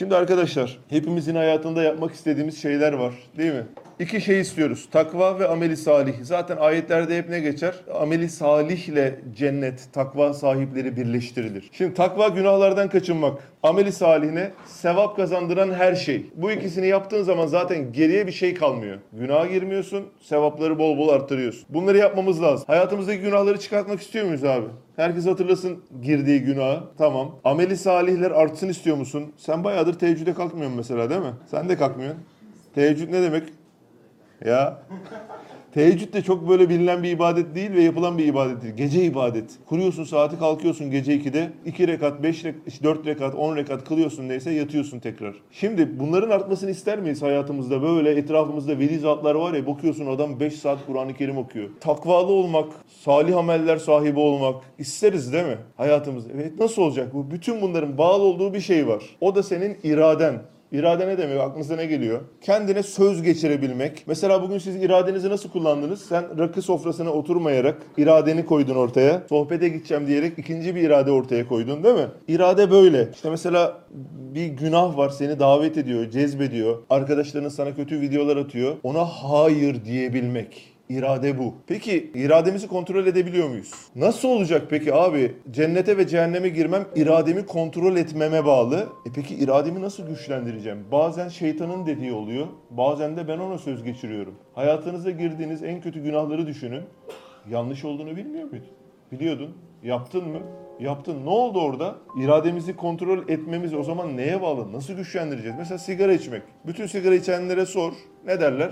Şimdi arkadaşlar hepimizin hayatında yapmak istediğimiz şeyler var değil mi? İki şey istiyoruz. Takva ve ameli salih. Zaten ayetlerde hep ne geçer? Ameli salihle cennet, takva sahipleri birleştirilir. Şimdi takva günahlardan kaçınmak. Ameli salihine sevap kazandıran her şey. Bu ikisini yaptığın zaman zaten geriye bir şey kalmıyor. Günaha girmiyorsun, sevapları bol bol arttırıyorsun. Bunları yapmamız lazım. Hayatımızdaki günahları çıkartmak istiyor muyuz abi? Herkes hatırlasın girdiği günahı. Tamam. Ameli salihler artsın istiyor musun? Sen bayağıdır teheccüde kalkmıyorsun mesela değil mi? Sen de kalkmıyorsun. Teheccüd ne demek? Ya. Teheccüd de çok böyle bilinen bir ibadet değil ve yapılan bir ibadet değil. Gece ibadet. Kuruyorsun saati kalkıyorsun gece 2'de. 2 rekat, 5 rekat, 4 rekat, 10 rekat kılıyorsun neyse yatıyorsun tekrar. Şimdi bunların artmasını ister miyiz hayatımızda? Böyle etrafımızda veli zatlar var ya bakıyorsun adam 5 saat Kur'an-ı Kerim okuyor. Takvalı olmak, salih ameller sahibi olmak isteriz değil mi hayatımızda? Evet nasıl olacak bu? Bütün bunların bağlı olduğu bir şey var. O da senin iraden. İrade ne demek? Aklınıza ne geliyor? Kendine söz geçirebilmek. Mesela bugün siz iradenizi nasıl kullandınız? Sen rakı sofrasına oturmayarak iradeni koydun ortaya. Sohbete gideceğim diyerek ikinci bir irade ortaya koydun değil mi? İrade böyle. İşte mesela bir günah var seni davet ediyor, cezbediyor. Arkadaşların sana kötü videolar atıyor. Ona hayır diyebilmek. İrade bu. Peki irademizi kontrol edebiliyor muyuz? Nasıl olacak peki abi? Cennete ve cehenneme girmem irademi kontrol etmeme bağlı. E peki irademi nasıl güçlendireceğim? Bazen şeytanın dediği oluyor. Bazen de ben ona söz geçiriyorum. Hayatınıza girdiğiniz en kötü günahları düşünün. Yanlış olduğunu bilmiyor muydun? Biliyordun. Yaptın mı? Yaptın. Ne oldu orada? İrademizi kontrol etmemiz o zaman neye bağlı? Nasıl güçlendireceğiz? Mesela sigara içmek. Bütün sigara içenlere sor. Ne derler?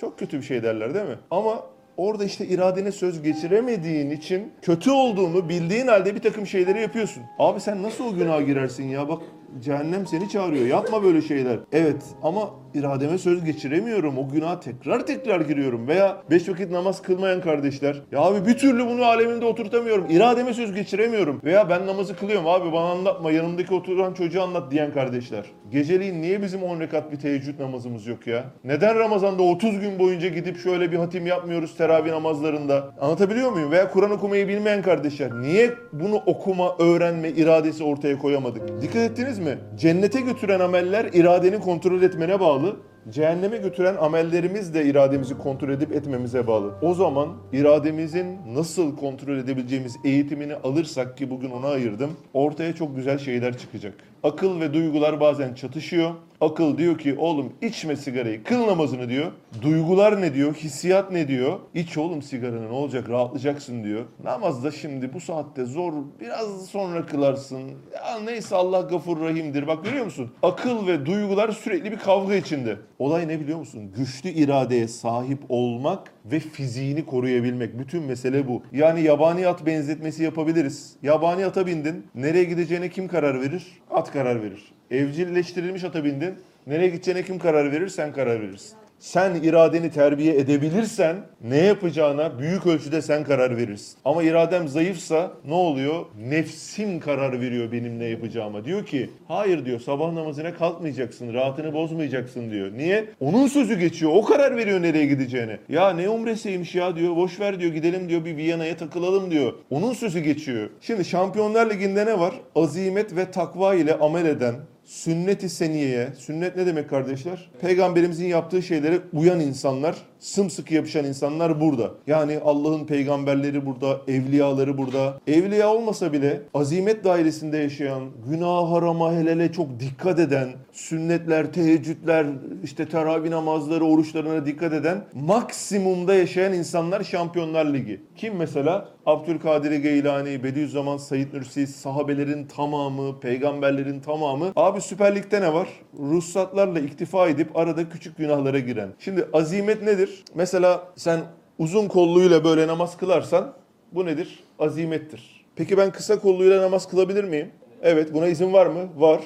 Çok kötü bir şey derler değil mi? Ama orada işte iradene söz geçiremediğin için kötü olduğunu bildiğin halde bir takım şeyleri yapıyorsun. Abi sen nasıl o günaha girersin ya? Bak cehennem seni çağırıyor. Yapma böyle şeyler. Evet ama irademe söz geçiremiyorum. O günaha tekrar tekrar giriyorum. Veya beş vakit namaz kılmayan kardeşler. Ya abi bir türlü bunu aleminde oturtamıyorum. İrademe söz geçiremiyorum. Veya ben namazı kılıyorum abi bana anlatma yanımdaki oturan çocuğa anlat diyen kardeşler. Geceliğin niye bizim 10 rekat bir teheccüd namazımız yok ya? Neden Ramazan'da 30 gün boyunca gidip şöyle bir hatim yapmıyoruz teravih namazlarında? Anlatabiliyor muyum? Veya Kur'an okumayı bilmeyen kardeşler niye bunu okuma, öğrenme iradesi ortaya koyamadık? Dikkat ettiniz mi? Cennete götüren ameller iradeni kontrol etmene bağlı. Cehenneme götüren amellerimiz de irademizi kontrol edip etmemize bağlı. O zaman irademizin nasıl kontrol edebileceğimiz eğitimini alırsak ki bugün ona ayırdım, ortaya çok güzel şeyler çıkacak. Akıl ve duygular bazen çatışıyor. Akıl diyor ki oğlum içme sigarayı, kıl namazını diyor. Duygular ne diyor, hissiyat ne diyor? İç oğlum sigaranı ne olacak rahatlayacaksın diyor. Namazda şimdi bu saatte zor, biraz sonra kılarsın. Ya neyse Allah gafur rahimdir. Bak görüyor musun? Akıl ve duygular sürekli bir kavga içinde. Olay ne biliyor musun? Güçlü iradeye sahip olmak ve fiziğini koruyabilmek. Bütün mesele bu. Yani yabani at benzetmesi yapabiliriz. Yabani ata bindin. Nereye gideceğine kim karar verir? At karar verir. Evcilleştirilmiş ata bindin. Nereye gideceğine kim karar verir? Sen karar verirsin. Sen iradeni terbiye edebilirsen ne yapacağına büyük ölçüde sen karar verirsin. Ama iradem zayıfsa ne oluyor? Nefsim karar veriyor benim ne yapacağıma. Diyor ki hayır diyor sabah namazına kalkmayacaksın, rahatını bozmayacaksın diyor. Niye? Onun sözü geçiyor. O karar veriyor nereye gideceğine. Ya ne umresiymiş ya diyor. Boş ver diyor gidelim diyor bir Viyana'ya takılalım diyor. Onun sözü geçiyor. Şimdi Şampiyonlar Ligi'nde ne var? Azimet ve takva ile amel eden, sünnet-i seniyeye, sünnet ne demek kardeşler? Peygamberimizin yaptığı şeylere uyan insanlar, sımsıkı yapışan insanlar burada. Yani Allah'ın peygamberleri burada, evliyaları burada. Evliya olmasa bile azimet dairesinde yaşayan, günah harama hele çok dikkat eden, sünnetler, teheccüdler, işte teravih namazları, oruçlarına dikkat eden, maksimumda yaşayan insanlar Şampiyonlar Ligi. Kim mesela? Abdülkadir Geylani, Bediüzzaman Said Nursi, sahabelerin tamamı, peygamberlerin tamamı. Abi Süper Lig'de ne var? Ruhsatlarla iktifa edip arada küçük günahlara giren. Şimdi azimet nedir? Mesela sen uzun kolluyla böyle namaz kılarsan bu nedir? Azimettir. Peki ben kısa kolluyla namaz kılabilir miyim? Evet buna izin var mı? Var.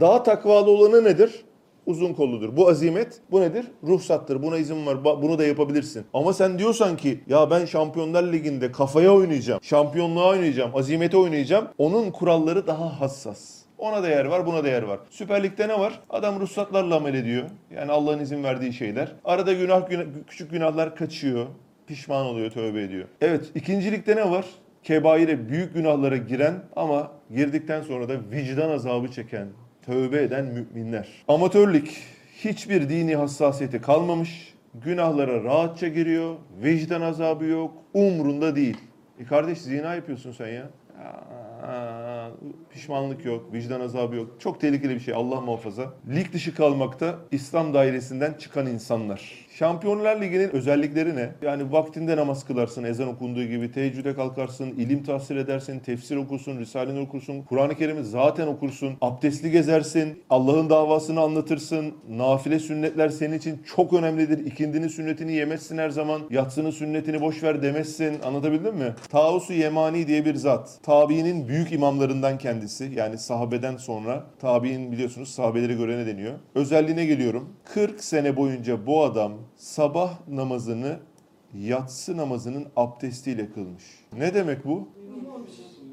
Daha takvalı olanı nedir? uzun kolludur. Bu azimet, bu nedir? Ruhsattır. Buna izin var. Bunu da yapabilirsin. Ama sen diyorsan ki ya ben Şampiyonlar Ligi'nde kafaya oynayacağım, şampiyonluğa oynayacağım, azimete oynayacağım. Onun kuralları daha hassas. Ona değer var, buna değer var. Süper Lig'de ne var? Adam ruhsatlarla amel ediyor. Yani Allah'ın izin verdiği şeyler. Arada günah, günah küçük günahlar kaçıyor. Pişman oluyor, tövbe ediyor. Evet, ikincilikte ne var? Kebaire, büyük günahlara giren ama girdikten sonra da vicdan azabı çeken, Tövbe eden müminler. Amatörlük hiçbir dini hassasiyeti kalmamış. Günahlara rahatça giriyor. Vicdan azabı yok. Umrunda değil. E kardeş zina yapıyorsun sen ya. Pişmanlık yok, vicdan azabı yok. Çok tehlikeli bir şey Allah muhafaza. Lig dışı kalmakta İslam dairesinden çıkan insanlar. Şampiyonlar Ligi'nin özellikleri ne? Yani vaktinde namaz kılarsın, ezan okunduğu gibi, teheccüde kalkarsın, ilim tahsil edersin, tefsir okursun, Risale'ni okursun, Kur'an-ı Kerim'i zaten okursun, abdestli gezersin, Allah'ın davasını anlatırsın, nafile sünnetler senin için çok önemlidir. İkindinin sünnetini yemezsin her zaman, yatsının sünnetini boş ver demezsin. Anlatabildim mi? Tausu Yemani diye bir zat. Tabiinin büyük imamlarından kendisi. Yani sahabeden sonra. Tabi'in biliyorsunuz sahabeleri görene deniyor. Özelliğine geliyorum. 40 sene boyunca bu adam sabah namazını yatsı namazının abdestiyle kılmış. Ne demek bu?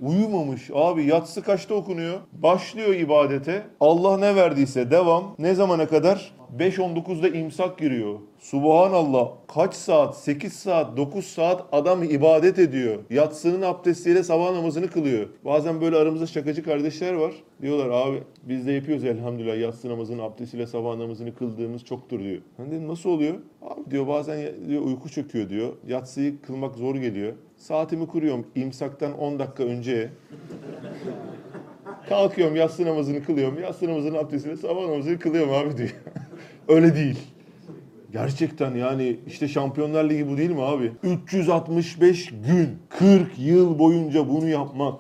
Uyumamış. Abi yatsı kaçta okunuyor? Başlıyor ibadete. Allah ne verdiyse devam. Ne zamana kadar? 5-19'da imsak giriyor. Subhanallah. Kaç saat? 8 saat, 9 saat adam ibadet ediyor. Yatsının abdestiyle sabah namazını kılıyor. Bazen böyle aramızda şakacı kardeşler var. Diyorlar abi biz de yapıyoruz elhamdülillah yatsı namazının abdestiyle sabah namazını kıldığımız çoktur diyor. Ben dedim nasıl oluyor? Abi diyor bazen diyor, uyku çöküyor diyor. Yatsıyı kılmak zor geliyor. Saatimi kuruyorum imsaktan 10 dakika önce. Kalkıyorum yatsı namazını kılıyorum. Yatsı namazının abdestiyle sabah namazını kılıyorum abi diyor. Öyle değil. Gerçekten yani işte Şampiyonlar Ligi bu değil mi abi? 365 gün, 40 yıl boyunca bunu yapmak.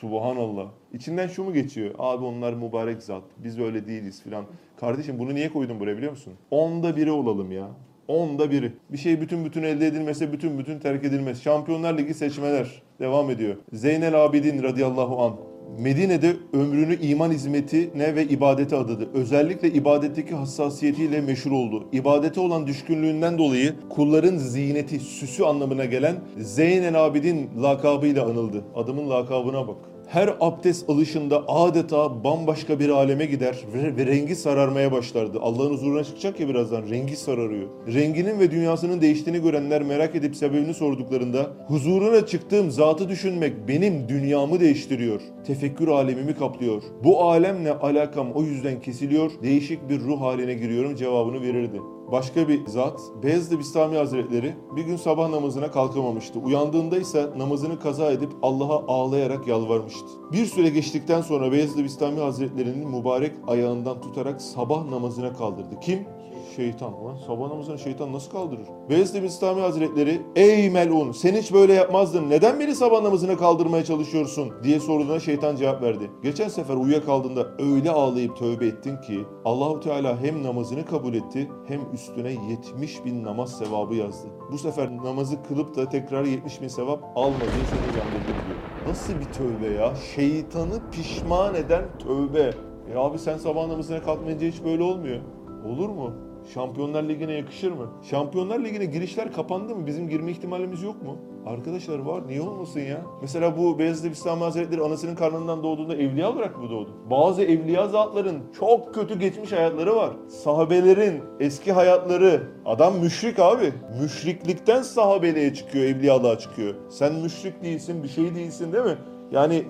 Subhanallah. İçinden şu mu geçiyor? Abi onlar mübarek zat. Biz öyle değiliz filan. Kardeşim bunu niye koydun buraya biliyor musun? Onda biri olalım ya. Onda biri. Bir şey bütün bütün elde edilmese bütün bütün terk edilmez. Şampiyonlar Ligi seçmeler devam ediyor. Zeynel Abidin radıyallahu an. Medine'de ömrünü iman hizmetine ve ibadete adadı. Özellikle ibadetteki hassasiyetiyle meşhur oldu. İbadete olan düşkünlüğünden dolayı kulların ziyneti, süsü anlamına gelen Zeynel Abidin lakabıyla anıldı. Adamın lakabına bak. Her abdest alışında adeta bambaşka bir aleme gider ve, ve rengi sararmaya başlardı. Allah'ın huzuruna çıkacak ya birazdan rengi sararıyor. Renginin ve dünyasının değiştiğini görenler merak edip sebebini sorduklarında huzuruna çıktığım zatı düşünmek benim dünyamı değiştiriyor. Tefekkür alemimi kaplıyor. Bu alemle alakam o yüzden kesiliyor. Değişik bir ruh haline giriyorum cevabını verirdi. Başka bir zat, Beyazıt Bistami Hazretleri bir gün sabah namazına kalkamamıştı. Uyandığında ise namazını kaza edip Allah'a ağlayarak yalvarmıştı. Bir süre geçtikten sonra Beyazıt Bistami Hazretleri'nin mübarek ayağından tutarak sabah namazına kaldırdı. Kim? Şeytan. Ulan sabah namazını şeytan nasıl kaldırır? Beyazıt Bistami Hazretleri, ey melun sen hiç böyle yapmazdın. Neden beni sabah namazına kaldırmaya çalışıyorsun? diye sorduğuna şeytan cevap verdi. Geçen sefer uyuyakaldığında öyle ağlayıp tövbe ettin ki Allahu Teala hem namazını kabul etti hem üstüne 70 bin namaz sevabı yazdı. Bu sefer namazı kılıp da tekrar 70 bin sevap almadığı seni uyandırdı diyor. Nasıl bir tövbe ya? Şeytanı pişman eden tövbe. E abi sen sabah namazına kalkmayınca hiç böyle olmuyor. Olur mu? Şampiyonlar Ligi'ne yakışır mı? Şampiyonlar Ligi'ne girişler kapandı mı? Bizim girme ihtimalimiz yok mu? Arkadaşlar var. Niye olmasın ya? Mesela bu Beyazıt Bistami Hazretleri anasının karnından doğduğunda evliya olarak mı doğdu? Bazı evliya zatların çok kötü geçmiş hayatları var. Sahabelerin eski hayatları. Adam müşrik abi. Müşriklikten sahabeliğe çıkıyor, evliyalığa çıkıyor. Sen müşrik değilsin, bir şey değilsin değil mi? Yani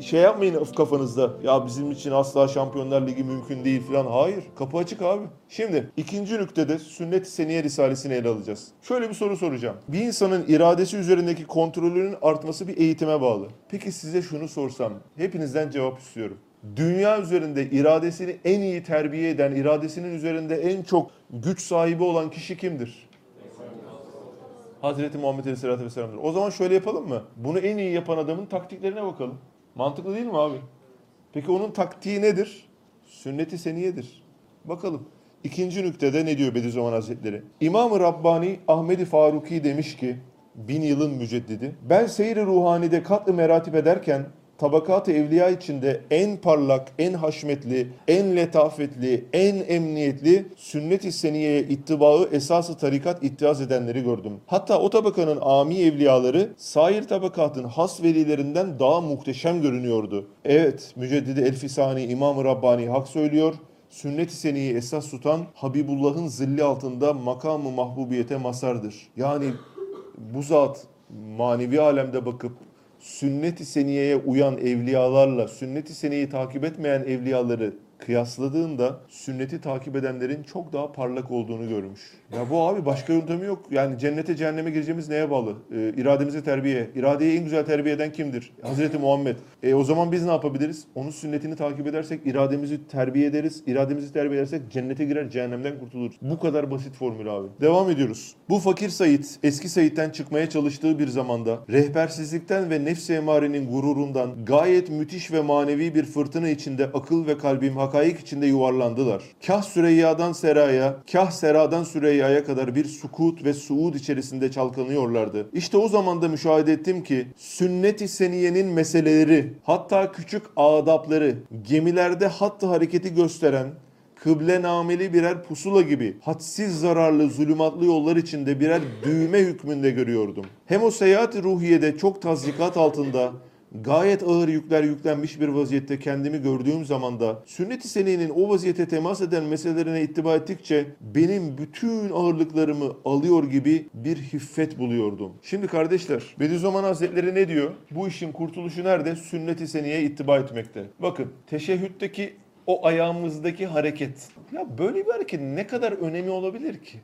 şey yapmayın kafanızda. Ya bizim için asla Şampiyonlar Ligi mümkün değil falan. Hayır. Kapı açık abi. Şimdi ikinci nüktede Sünnet-i Seniye Risalesini ele alacağız. Şöyle bir soru soracağım. Bir insanın iradesi üzerindeki kontrolünün artması bir eğitime bağlı. Peki size şunu sorsam. Hepinizden cevap istiyorum. Dünya üzerinde iradesini en iyi terbiye eden, iradesinin üzerinde en çok güç sahibi olan kişi kimdir? Hazreti Muhammed Aleyhisselatü Vesselam'dır. O zaman şöyle yapalım mı? Bunu en iyi yapan adamın taktiklerine bakalım. Mantıklı değil mi abi? Peki onun taktiği nedir? Sünnet-i seniyedir. Bakalım. İkinci nüktede ne diyor Bediüzzaman Hazretleri? İmam-ı Rabbani Ahmedi Faruki demiş ki, bin yılın müceddidi. Ben seyri ruhanide katlı meratip ederken tabakat-ı evliya içinde en parlak, en haşmetli, en letafetli, en emniyetli sünnet-i seniyeye ittibaı esası tarikat ittiaz edenleri gördüm. Hatta o tabakanın ami evliyaları sair tabakatın has velilerinden daha muhteşem görünüyordu. Evet, Müceddidi Elfisani İmam-ı Rabbani hak söylüyor. Sünnet-i seniyi esas tutan Habibullah'ın zilli altında makamı mahbubiyete masardır. Yani bu zat manevi alemde bakıp sünnet-i seniyeye uyan evliyalarla sünnet-i seniyeyi takip etmeyen evliyaları kıyasladığında sünneti takip edenlerin çok daha parlak olduğunu görmüş. Ya bu abi başka yöntemi yok. Yani cennete cehenneme gireceğimiz neye bağlı? Ee, irademizi terbiye. İradeyi en güzel terbiye eden kimdir? Hazreti Muhammed. E, o zaman biz ne yapabiliriz? Onun sünnetini takip edersek irademizi terbiye ederiz. İrademizi terbiye edersek cennete girer, cehennemden kurtuluruz. Bu kadar basit formül abi. Devam ediyoruz. Bu fakir Sayit eski Sayit'ten çıkmaya çalıştığı bir zamanda rehbersizlikten ve nefs emarenin gururundan gayet müthiş ve manevi bir fırtına içinde akıl ve kalbim hakaik içinde yuvarlandılar. Kah Süreyya'dan Sera'ya, kah Sera'dan Süreyya'ya kadar bir sukut ve suud içerisinde çalkanıyorlardı. İşte o zaman da müşahede ettim ki sünnet-i seniyenin meseleleri, hatta küçük adapları, gemilerde hattı hareketi gösteren kıble nameli birer pusula gibi hadsiz zararlı zulümatlı yollar içinde birer düğme hükmünde görüyordum. Hem o seyahat ruhiyede çok tazikat altında gayet ağır yükler yüklenmiş bir vaziyette kendimi gördüğüm zaman da sünnet-i seniyenin o vaziyete temas eden meselelerine ittiba ettikçe benim bütün ağırlıklarımı alıyor gibi bir hiffet buluyordum. Şimdi kardeşler Bediüzzaman Hazretleri ne diyor? Bu işin kurtuluşu nerede? Sünnet-i seniyeye ittiba etmekte. Bakın teşehhütteki o ayağımızdaki hareket. Ya böyle bir hareket ne kadar önemi olabilir ki?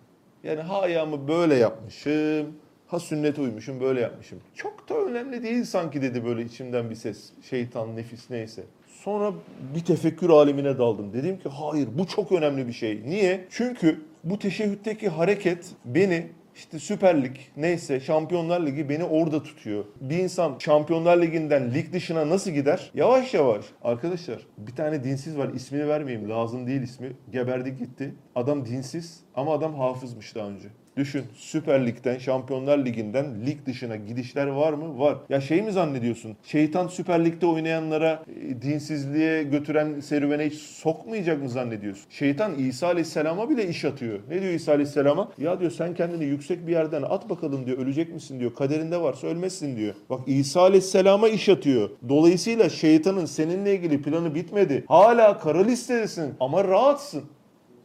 Yani ha ayağımı böyle yapmışım, ha sünnete uymuşum böyle yapmışım. Çok da önemli değil sanki dedi böyle içimden bir ses. Şeytan, nefis neyse. Sonra bir tefekkür alemine daldım. Dedim ki hayır bu çok önemli bir şey. Niye? Çünkü bu teşehhütteki hareket beni işte Süper Lig neyse Şampiyonlar Ligi beni orada tutuyor. Bir insan Şampiyonlar Ligi'nden lig dışına nasıl gider? Yavaş yavaş. Arkadaşlar bir tane dinsiz var ismini vermeyeyim lazım değil ismi. Geberdi gitti. Adam dinsiz ama adam hafızmış daha önce. Düşün Süper Lig'den, Şampiyonlar Ligi'nden lig dışına gidişler var mı? Var. Ya şey mi zannediyorsun? Şeytan Süper Lig'de oynayanlara e, dinsizliğe götüren serüvene hiç sokmayacak mı zannediyorsun? Şeytan İsa Aleyhisselam'a bile iş atıyor. Ne diyor İsa Aleyhisselam'a? Ya diyor sen kendini yüksek bir yerden at bakalım diyor. Ölecek misin diyor. Kaderinde varsa ölmezsin diyor. Bak İsa Aleyhisselam'a iş atıyor. Dolayısıyla şeytanın seninle ilgili planı bitmedi. Hala kara listedesin ama rahatsın.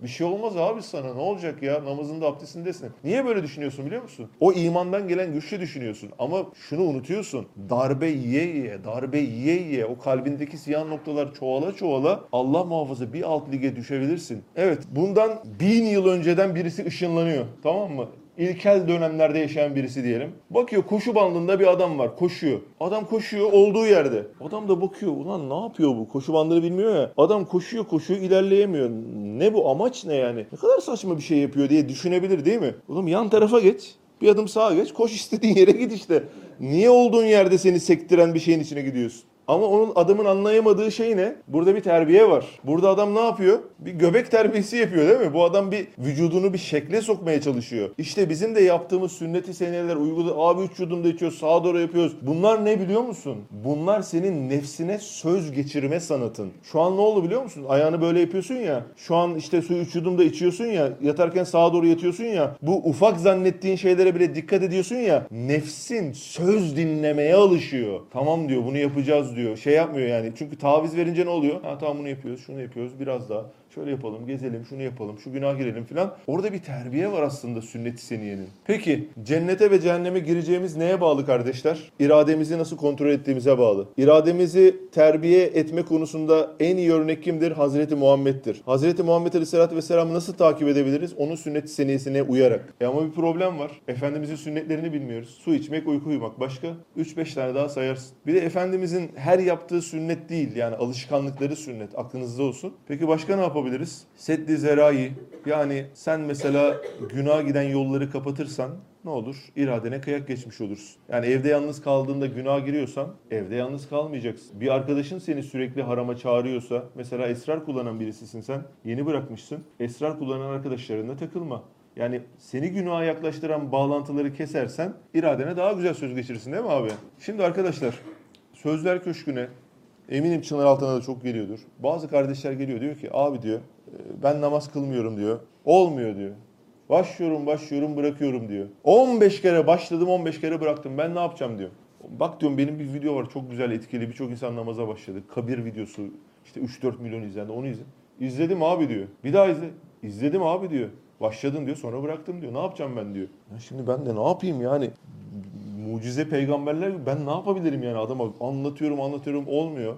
Bir şey olmaz abi sana ne olacak ya namazında abdestindesin. Niye böyle düşünüyorsun biliyor musun? O imandan gelen güçlü düşünüyorsun ama şunu unutuyorsun. Darbe yiye yiye, darbe yiye yiye o kalbindeki siyah noktalar çoğala çoğala Allah muhafaza bir alt lige düşebilirsin. Evet bundan bin yıl önceden birisi ışınlanıyor tamam mı? İlkel dönemlerde yaşayan birisi diyelim. Bakıyor koşu bandında bir adam var koşuyor. Adam koşuyor olduğu yerde. Adam da bakıyor ulan ne yapıyor bu? Koşu bandını bilmiyor ya. Adam koşuyor koşuyor ilerleyemiyor. Ne bu amaç ne yani? Ne kadar saçma bir şey yapıyor diye düşünebilir değil mi? Oğlum yan tarafa geç. Bir adım sağa geç. Koş istediğin yere git işte. Niye olduğun yerde seni sektiren bir şeyin içine gidiyorsun? Ama onun adamın anlayamadığı şey ne? Burada bir terbiye var. Burada adam ne yapıyor? Bir göbek terbiyesi yapıyor değil mi? Bu adam bir vücudunu bir şekle sokmaya çalışıyor. İşte bizim de yaptığımız sünneti seneler uyguladı. Abi üç yudumda içiyoruz, sağa doğru yapıyoruz. Bunlar ne biliyor musun? Bunlar senin nefsine söz geçirme sanatın. Şu an ne oldu biliyor musun? Ayağını böyle yapıyorsun ya. Şu an işte suyu üç yudumda içiyorsun ya. Yatarken sağa doğru yatıyorsun ya. Bu ufak zannettiğin şeylere bile dikkat ediyorsun ya. Nefsin söz dinlemeye alışıyor. Tamam diyor bunu yapacağız diyor. Şey yapmıyor yani. Çünkü taviz verince ne oluyor? Ha tamam bunu yapıyoruz, şunu yapıyoruz, biraz daha. Şöyle yapalım, gezelim, şunu yapalım, şu günah girelim filan. Orada bir terbiye var aslında sünnet-i seniyenin. Peki cennete ve cehenneme gireceğimiz neye bağlı kardeşler? İrademizi nasıl kontrol ettiğimize bağlı. İrademizi terbiye etme konusunda en iyi örnek kimdir? Hazreti Muhammed'dir. Hazreti Muhammed Aleyhisselatü Vesselam'ı nasıl takip edebiliriz? Onun sünnet-i seniyesine uyarak. E ama bir problem var. Efendimizin sünnetlerini bilmiyoruz. Su içmek, uyku uyumak. Başka? 3-5 tane daha sayarsın. Bir de Efendimizin her yaptığı sünnet değil. Yani alışkanlıkları sünnet. Aklınızda olsun. Peki başka ne yapabiliriz? Seddi zerai. Yani sen mesela günaha giden yolları kapatırsan ne olur? İradene kıyak geçmiş olursun. Yani evde yalnız kaldığında günah giriyorsan evde yalnız kalmayacaksın. Bir arkadaşın seni sürekli harama çağırıyorsa mesela esrar kullanan birisisin sen. Yeni bırakmışsın. Esrar kullanan arkadaşlarınla takılma. Yani seni günaha yaklaştıran bağlantıları kesersen iradene daha güzel söz geçirirsin değil mi abi? Şimdi arkadaşlar Sözler Köşkü'ne eminim Çınar altına da çok geliyordur. Bazı kardeşler geliyor diyor ki abi diyor "e, ben namaz kılmıyorum diyor. Olmuyor diyor. Başlıyorum başlıyorum bırakıyorum diyor. 15 kere başladım 15 kere bıraktım ben ne yapacağım diyor. Bak diyorum benim bir video var çok güzel etkili birçok insan namaza başladı. Kabir videosu işte 3-4 milyon izlendi onu izle. İzledim abi diyor. Bir daha izle. İzledim abi diyor. Başladım diyor sonra bıraktım diyor. Ne yapacağım ben diyor. Ya şimdi ben de ne yapayım yani mucize peygamberler ben ne yapabilirim yani adama anlatıyorum anlatıyorum olmuyor.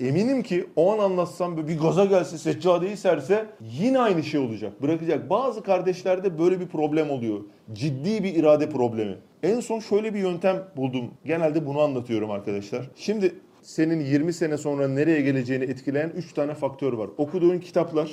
eminim ki o an anlatsam bir gaza gelse seccadeyi serse yine aynı şey olacak. Bırakacak. Bazı kardeşlerde böyle bir problem oluyor. Ciddi bir irade problemi. En son şöyle bir yöntem buldum. Genelde bunu anlatıyorum arkadaşlar. Şimdi senin 20 sene sonra nereye geleceğini etkileyen 3 tane faktör var. Okuduğun kitaplar,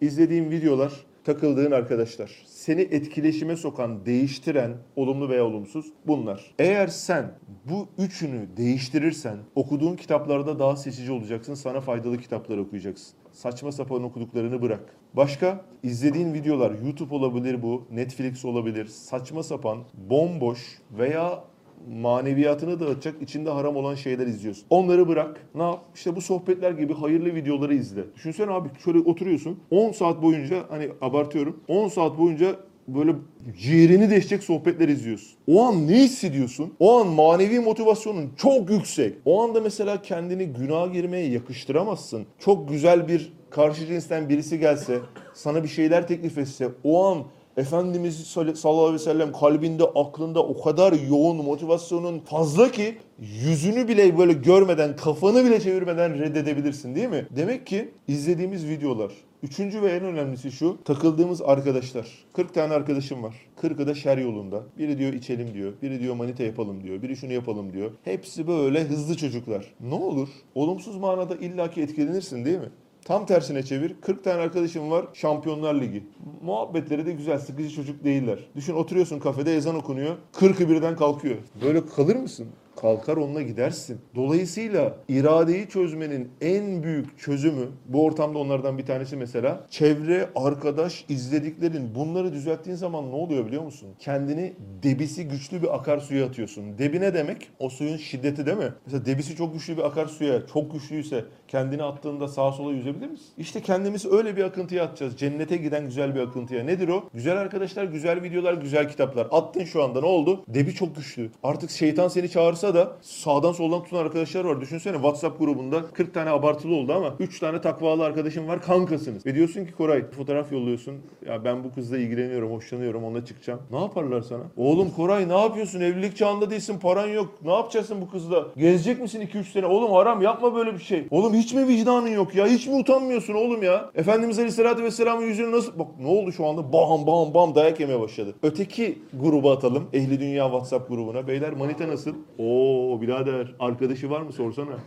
izlediğin videolar, takıldığın arkadaşlar. Seni etkileşime sokan, değiştiren, olumlu veya olumsuz bunlar. Eğer sen bu üçünü değiştirirsen okuduğun kitaplarda daha seçici olacaksın. Sana faydalı kitaplar okuyacaksın. Saçma sapan okuduklarını bırak. Başka izlediğin videolar YouTube olabilir bu, Netflix olabilir. Saçma sapan, bomboş veya maneviyatını dağıtacak içinde haram olan şeyler izliyorsun. Onları bırak. Ne yap? İşte bu sohbetler gibi hayırlı videoları izle. Düşünsene abi şöyle oturuyorsun. 10 saat boyunca hani abartıyorum. 10 saat boyunca böyle ciğerini deşecek sohbetler izliyorsun. O an ne hissediyorsun? O an manevi motivasyonun çok yüksek. O anda mesela kendini günah girmeye yakıştıramazsın. Çok güzel bir karşı cinsten birisi gelse, sana bir şeyler teklif etse, o an Efendimiz sallallahu aleyhi ve sellem kalbinde, aklında o kadar yoğun motivasyonun fazla ki yüzünü bile böyle görmeden, kafanı bile çevirmeden reddedebilirsin değil mi? Demek ki izlediğimiz videolar, Üçüncü ve en önemlisi şu, takıldığımız arkadaşlar. 40 tane arkadaşım var. 40'ı da şer yolunda. Biri diyor içelim diyor, biri diyor manita yapalım diyor, biri şunu yapalım diyor. Hepsi böyle hızlı çocuklar. Ne olur? Olumsuz manada illaki etkilenirsin değil mi? Tam tersine çevir. 40 tane arkadaşım var Şampiyonlar Ligi. Muhabbetleri de güzel. Sıkıcı çocuk değiller. Düşün oturuyorsun kafede ezan okunuyor. 40'ı birden kalkıyor. Böyle kalır mısın? Kalkar onunla gidersin. Dolayısıyla iradeyi çözmenin en büyük çözümü bu ortamda onlardan bir tanesi mesela çevre, arkadaş, izlediklerin bunları düzelttiğin zaman ne oluyor biliyor musun? Kendini debisi güçlü bir akarsuya atıyorsun. Debi ne demek? O suyun şiddeti değil mi? Mesela debisi çok güçlü bir akarsuya çok güçlüyse kendini attığında sağa sola yüzebilir misin? İşte kendimizi öyle bir akıntıya atacağız. Cennete giden güzel bir akıntıya. Nedir o? Güzel arkadaşlar, güzel videolar, güzel kitaplar. Attın şu anda ne oldu? Debi çok güçlü. Artık şeytan seni çağırsa da sağdan soldan tutan arkadaşlar var. Düşünsene WhatsApp grubunda 40 tane abartılı oldu ama 3 tane takvalı arkadaşım var kankasınız. Ve diyorsun ki Koray fotoğraf yolluyorsun. Ya ben bu kızla ilgileniyorum, hoşlanıyorum, onunla çıkacağım. Ne yaparlar sana? Oğlum Koray ne yapıyorsun? Evlilik çağında değilsin, paran yok. Ne yapacaksın bu kızla? Gezecek misin 2-3 sene? Oğlum haram yapma böyle bir şey. Oğlum hiç mi vicdanın yok ya? Hiç mi utanmıyorsun oğlum ya? Efendimiz Aleyhisselatü Vesselam'ın yüzünü nasıl... Bak ne oldu şu anda? Bam bam bam dayak yemeye başladı. Öteki gruba atalım. Ehli Dünya WhatsApp grubuna. Beyler manita nasıl? Oo birader arkadaşı var mı sorsana.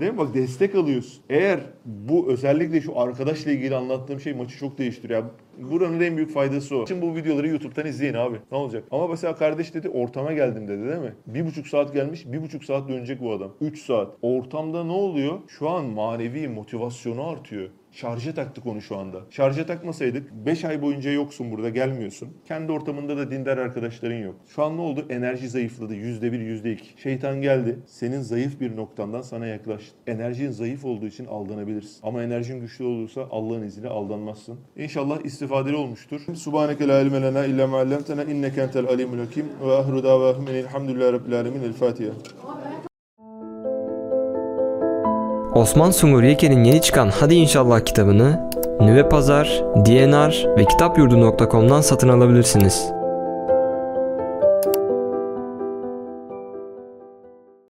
Değil mi? Bak destek alıyorsun. Eğer bu özellikle şu arkadaşla ilgili anlattığım şey maçı çok değiştiriyor. Buranın en büyük faydası o. Şimdi bu videoları YouTube'dan izleyin abi. Ne olacak? Ama mesela kardeş dedi ortama geldim dedi değil mi? Bir buçuk saat gelmiş, bir buçuk saat dönecek bu adam. Üç saat. Ortamda ne oluyor? Şu an manevi motivasyonu artıyor. Şarja taktık onu şu anda. Şarja takmasaydık 5 ay boyunca yoksun burada gelmiyorsun. Kendi ortamında da dindar arkadaşların yok. Şu an ne oldu? Enerji zayıfladı. %1, %2. Şeytan geldi. Senin zayıf bir noktandan sana yaklaştı. Enerjin zayıf olduğu için aldanabilirsin. Ama enerjin güçlü olursa Allah'ın izniyle aldanmazsın. İnşallah istifadeli olmuştur. Subhaneke la ilme lena illa ma allamtena inneke entel alimul hakim ve ahru davahum enilhamdülillahi rabbil alemin. El Fatiha. Osman Sungur Yeke'nin yeni çıkan Hadi İnşallah kitabını Nüve Pazar, DNR ve kitapyurdu.com'dan satın alabilirsiniz.